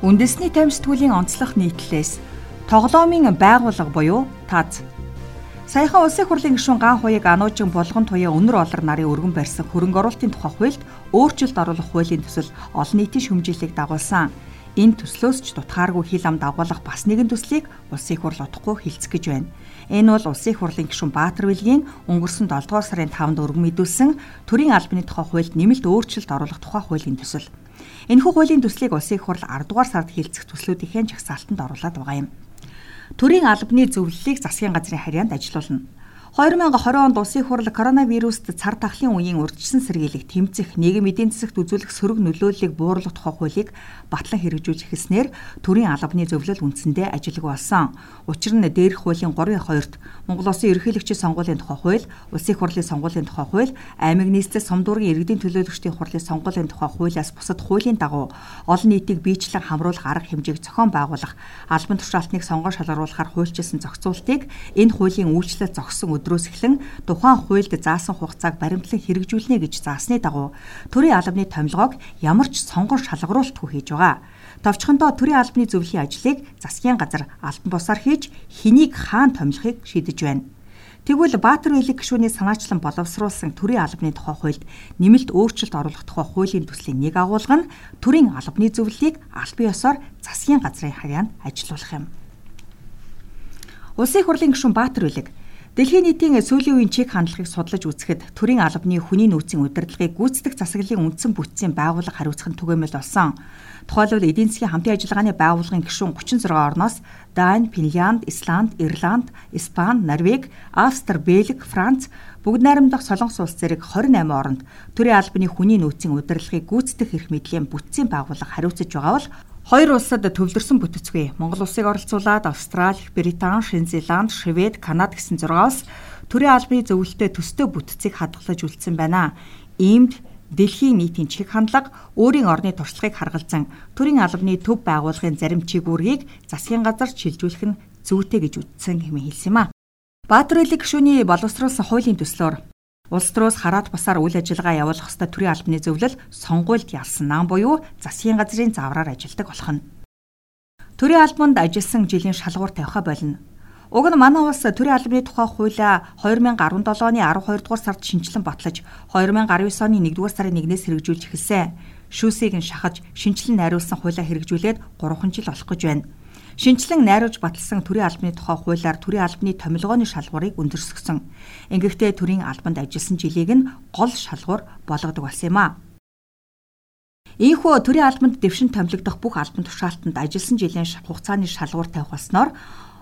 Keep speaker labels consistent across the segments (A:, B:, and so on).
A: Үндэсний тамирчдгуулийн онцлог нийтлэлээс тоглоомын байгууллага буюу ТАЗ Саяхан улсын хурлын гишүүн Ган хуяг Ануужин болгон туяа өнөр олор нарын өргөн барьсан хөрөнгө оруулалтын тухай хуульд өөрчлөлт оруулах хуулийн төсөл олон нийтийн шүмжлэлийг дагуулсан. Энэ төслөөс ч дутхааргүй хил ам дагуулах бас нэгэн төслийг улсын хурл утахгүй хилцэх гэж байна. Энэ бол улсын хурлын гишүүн Баатар Билгийн өнгөрсөн 7 дугаар сарын 5-нд өргөн мэдүүлсэн төрийн албаны тухай хуульд нэмэлт өөрчлөлт оруулах тухай хуулийн төсөл. Энэхүү хуулийн төслийг улсын хурл 10 дугаар сард хилцэх төслүүдийн жагсаалтанд оруулаад байгаа юм. Төрийн албаны зөвлөлийг засгийн газрын харьяанд ажилуулна. 2020 онд улсын хурл коронавируст цар тахлын үеийн урьдчилан сэргийлэх тэмцэх нийгэм эдийн засагт үзүүлэх сөрөг нөлөөллийг бууруулах тухай хуулийг батлан хэрэгжүүлж эхэлснээр төрийн албаны зөвлөл үндсэндээ ажилг болсон. Учир нь дээрх хуулийн 3-2-т Монгол Улсын ерөнхийлөгчийн сонгуулийн тухай хууль, улсын хурлын сонгуулийн тухай хууль, аймаг нийслэл сумдуурын иргэдийн төлөөлөгчдийн хурлын сонгуулийн тухай хуулиас бусад хуулийн дагуу олон нийтийг биечлэн хамруулах арга хэмжээг зохион байгуулах, албан тушаалтныг сонгон шалгаруулахаар хуульчилсан зохицуултыг энэ хуулийн үйлчлэл зогссон өдрөөс эхлэн тухайн хуульд заасан хугацааг баримтлан хэрэгжүүлнэ гэж заасны дагуу төрийн албаны томилгоог ямар ч сонгон шалгаруултгүй хийж байгаа. Товчхондоо төрийн албаны зөвлөлийн ажлыг засгийн газар алтан бусаар хийж хэнийг хаан томилохыг шийдэж байна. Тэгвэл Баатар Улиг гишүүний санаачлан боловсруулсан төрийн албаны тухай хуульд нэмэлт өөрчлөлт оруулах тухай хуулийн төслийн нэг агуулга нь төрийн албаны зөвлөлийг аль бие ёсоор засгийн газрын харьяанд ажилуулах юм. Улсын хурлын гишүүн Баатар Улиг Дэлхийн нийтийн сүүлийн үеийн чиг хандлагыг судлаж үзэхэд төрийн албаны хүний нөөцийн удирдлагыг гүйцэтгэх засаглалын үндсэн бүтцийн байгууллага хариуцах нь түгээмэл болсон. Тухайлбал эдийн засгийн хамтын ажиллагааны байгууллагын гишүүн 36 орноос Дани, Финлянд, Исланд, Ирланд, Испани, Норвеги, Австри, Бельги, Франц бүгд найрамдах Солонгос улс зэрэг 28 оронд төрийн албаны хүний нөөцийн удирдлагыг гүйцэтгэх эрх мэдлийн бүтцийн байгууллага хариуцж байгаа бол Хоёр улсад төвлөрсөн бүтэцгүй Монгол улсыг оролцуулаад Австрали, Британи, Шинзиланд, Швед, Канада гэсэн 6-аас төрийн албаны зөвлөлтөд төстэй бүтцийг хадгалж үлдсэн байна. Иймд дэлхийн нийтийн чиг хандлага өөрийн орны туршлагыг харгалзан төрийн албаны төв байгууллагын зарим чигүүргийг засгийн газар шилжүүлэх нь зүйтэй гэж үзсэн хэмээн хэлсэн юм а. Баатар элэг гишүүний боловсруулсан хуулийн төслөөр Улс төрөөс хараад бусаар үйл ажиллагаа явуулах ёстой төрийн албаны зөвлөл сонгуульд ялсан нам буюу засгийн газрын заавраар ажилдаг болох нь. Төрийн албанд ажилласан жилийн шалгуур тавиха болно. Уг нь манай улс төрийн албаны тухай хуулиа 2017 оны 12 дугаар сард шинжилэн батлаж 2019 оны 1 дугаар сарын 1-ээс хэрэгжүүлж эхэлсэн. Шүүсийг нь шахаж шинжилэн найруулсан хуулиа хэрэгжүүлээд 3 жил болох гэж байна. Шинчлэн найруулж баталсан төрийн албаны тухай хуулиар төрийн албаны томилгооны шалгуурыг өндөрсгсөн. Ингэхдээ төрийн албанд ажилласан жилийг нь гол шалгуур болгодог болсон юм а. Ийхүү төрийн албанд дэвшин томилогдох бүх албан тушаалтанд ажилласан жилийн хугацааны шалгуур тавих болсноор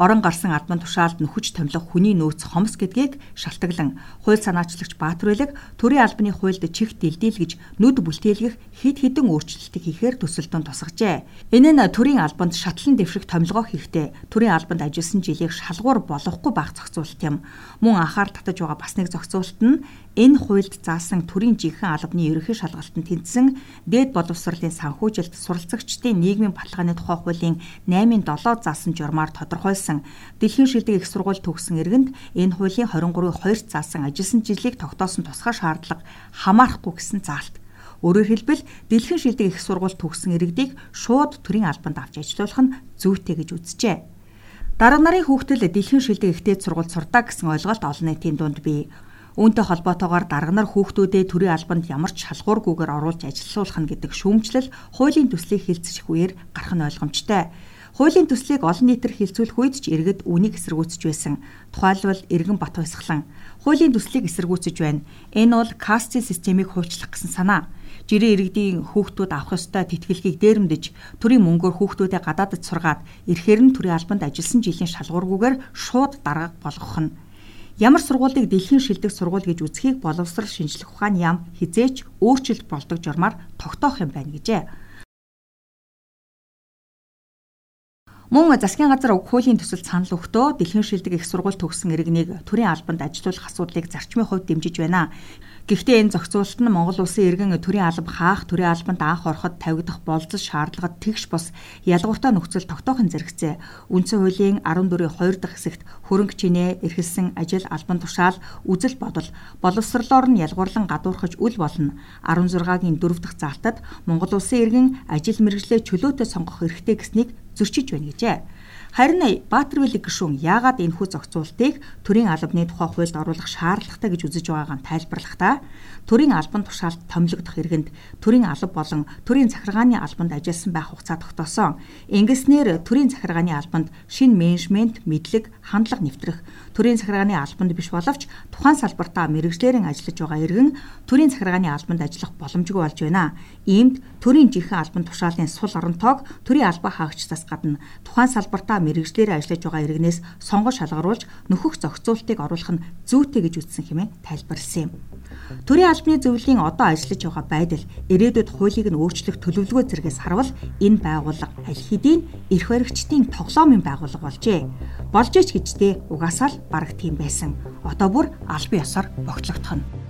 A: орон гарсан албан тушаалд нөхөж томилох хүний нөөц хомс гэдгийг шалтгаглан хууль санаачлагч Баатар Улиг төрийн албаны хуульд чих дэлдийлгэж нүд бүлтээлгэх хэд хэдэн өөрчлөлтийг хийхээр төсөлдөн тусгажээ. Энэ нь төрийн албанд шатлан дэвших томилгоо хийхдээ төрийн албанд ажилласан жилийг шалгуур болохгүй байх зохицуулт юм. Мөн анхаар татаж байгаа бас нэг зохицуулт нь Энэ хуульд заасан төрийн жинхэнэ албаны ерөнхий шалгалтанд тэнцсэн дээд боловсролын санхүүжилт суралцагчдын нийгмийн баталгааны тухай хуулийн 8-7 заасан журмаар тодорхойлсон дэлхийн шилдэг их сургууль төгсөн иргэнд энэ хуулийн 23-ийн 2-т заасан ажилсан жилийг тогтоосон тусгай шаардлага хамаарахгүй гэсэн заалт. Өөрөөр хэлбэл дэлхийн шилдэг их сургууль төгсөн иргэдийг шууд төрийн албанд авч ажилуулах нь зүйтэй гэж үзжээ. Дарга нарын хүүхдэл дэлхийн шилдэг ихтэй сургууль сурдаг гэсэн ойлголт олон нийтийн дунд бий. Үүнтэй холбоотойгоор дарга нар хүүхдүүдэд төрийн албанд ямар ч шалгуургүйгээр оруулж ажиллуулах нь гэдэг шүүмжлэл хуулийн төслийг хилцэх үеэр гарах нь ойлгомжтой. Хуулийн төслийг олон нийтээр хилцүүлэх үед ч иргэд үнийг эсэргүүцэж байсан. Тухайлбал Иргэн Бат Баясгалан хуулийн төслийг эсэргүүцэж байна. Энэ бол кастинг системийг хуульчлах гэсэн санаа. Жирийн иргэдийн хүүхдүүд авах ёстой тэтгэлгийг дээрэмдэж төрийн мөнгөөр хүүхдүүдээ гадаадд сургаад ирэхээр нь төрийн албанд ажилласан жилийн шалгуургүйгээр шууд дарга болгох нь Ямар сургуулийг дэлхийн шилдэг сургууль гэж үзхийг боловсрал шинжлэх ухааны яам хизээч өөрчлөлт болдог журмаар тогтоох юм байна гэжээ. Мөн засгийн газар уг хуулийн төсөл санал өгтөө дэлхийн шилдэг их сургууль төгссөн иргэнийг төрийн албанд ажилуулах асуудлыг зарчмын хувьд дэмжиж байна. Гэхдээ энэ зохицуулалт нь Монгол улсын иргэн төрийн алба хаах, төрийн албанд анх ороход тавигдах болцол шаардлагад тэгш бус ялгууртай нөхцөл тогтоохон зэрэгцээ. Үндсэн хуулийн 14-ийн 2 дахь хэсэгт хөрөнгө чинээ, эрхэлсэн ажил, албан тушаал, үзэл бодол, боловсрлоор нь ялгуурлан гадуурхаж үл болно. 16-гийн 4 дахь заалтад Монгол улсын иргэн ажил мэргэжлээ чөлөөтэй сонгох эрхтэй гэснийг зөрчиж байна гэжээ. Харин Баатарвили гишүүн яагаад энэхүү зохицуултыг төрийн албаны тухай хуульд оруулах шаардлагатай гэж үзэж байгаагаа тайлбарлахдаа төрийн албан тушаалд томилогдох иргэнд төрийн алба болон төрийн захиргааны албанд ажилласан байх хугацаа тогтоосон. Ингэснээр төрийн захиргааны албанд шинэ менежмент, мэдлэг, хандлага нэвтрэх, төрийн захиргааны албанд биш боловч тухайн салбартаа мэрэгжлэрэн ажиллаж байгаа иргэн төрийн захиргааны албанд ажиллах боломжгүй болж байна. Иймд төрийн жинхэнэ албан тушаалын сул оронтойг төрийн албаа хаагчдаас гадна тухайн салбартаа мэрэгжлэрээ ажиллаж байгаа иргэнээс сонгож шалгаруулж нөхөх зохицуултыг оруулах нь зүйтэй гэж үзсэн хэмээн тайлбарлсан юм. Төрийн албаны зөвлөлийн одоо ажиллаж байгаа байдал ирээдүйд хуулийг нь өөрчлөх төлөвлөгөө зэрэгс харвал энэ байгууллага аль хэдийн эрх баригчдын тоглоомын байгууллага болжээ. Болж ич гэжтэй угаасаа л бараг тийм байсан. Одоо бүр албан ёсоор богтлогдох нь.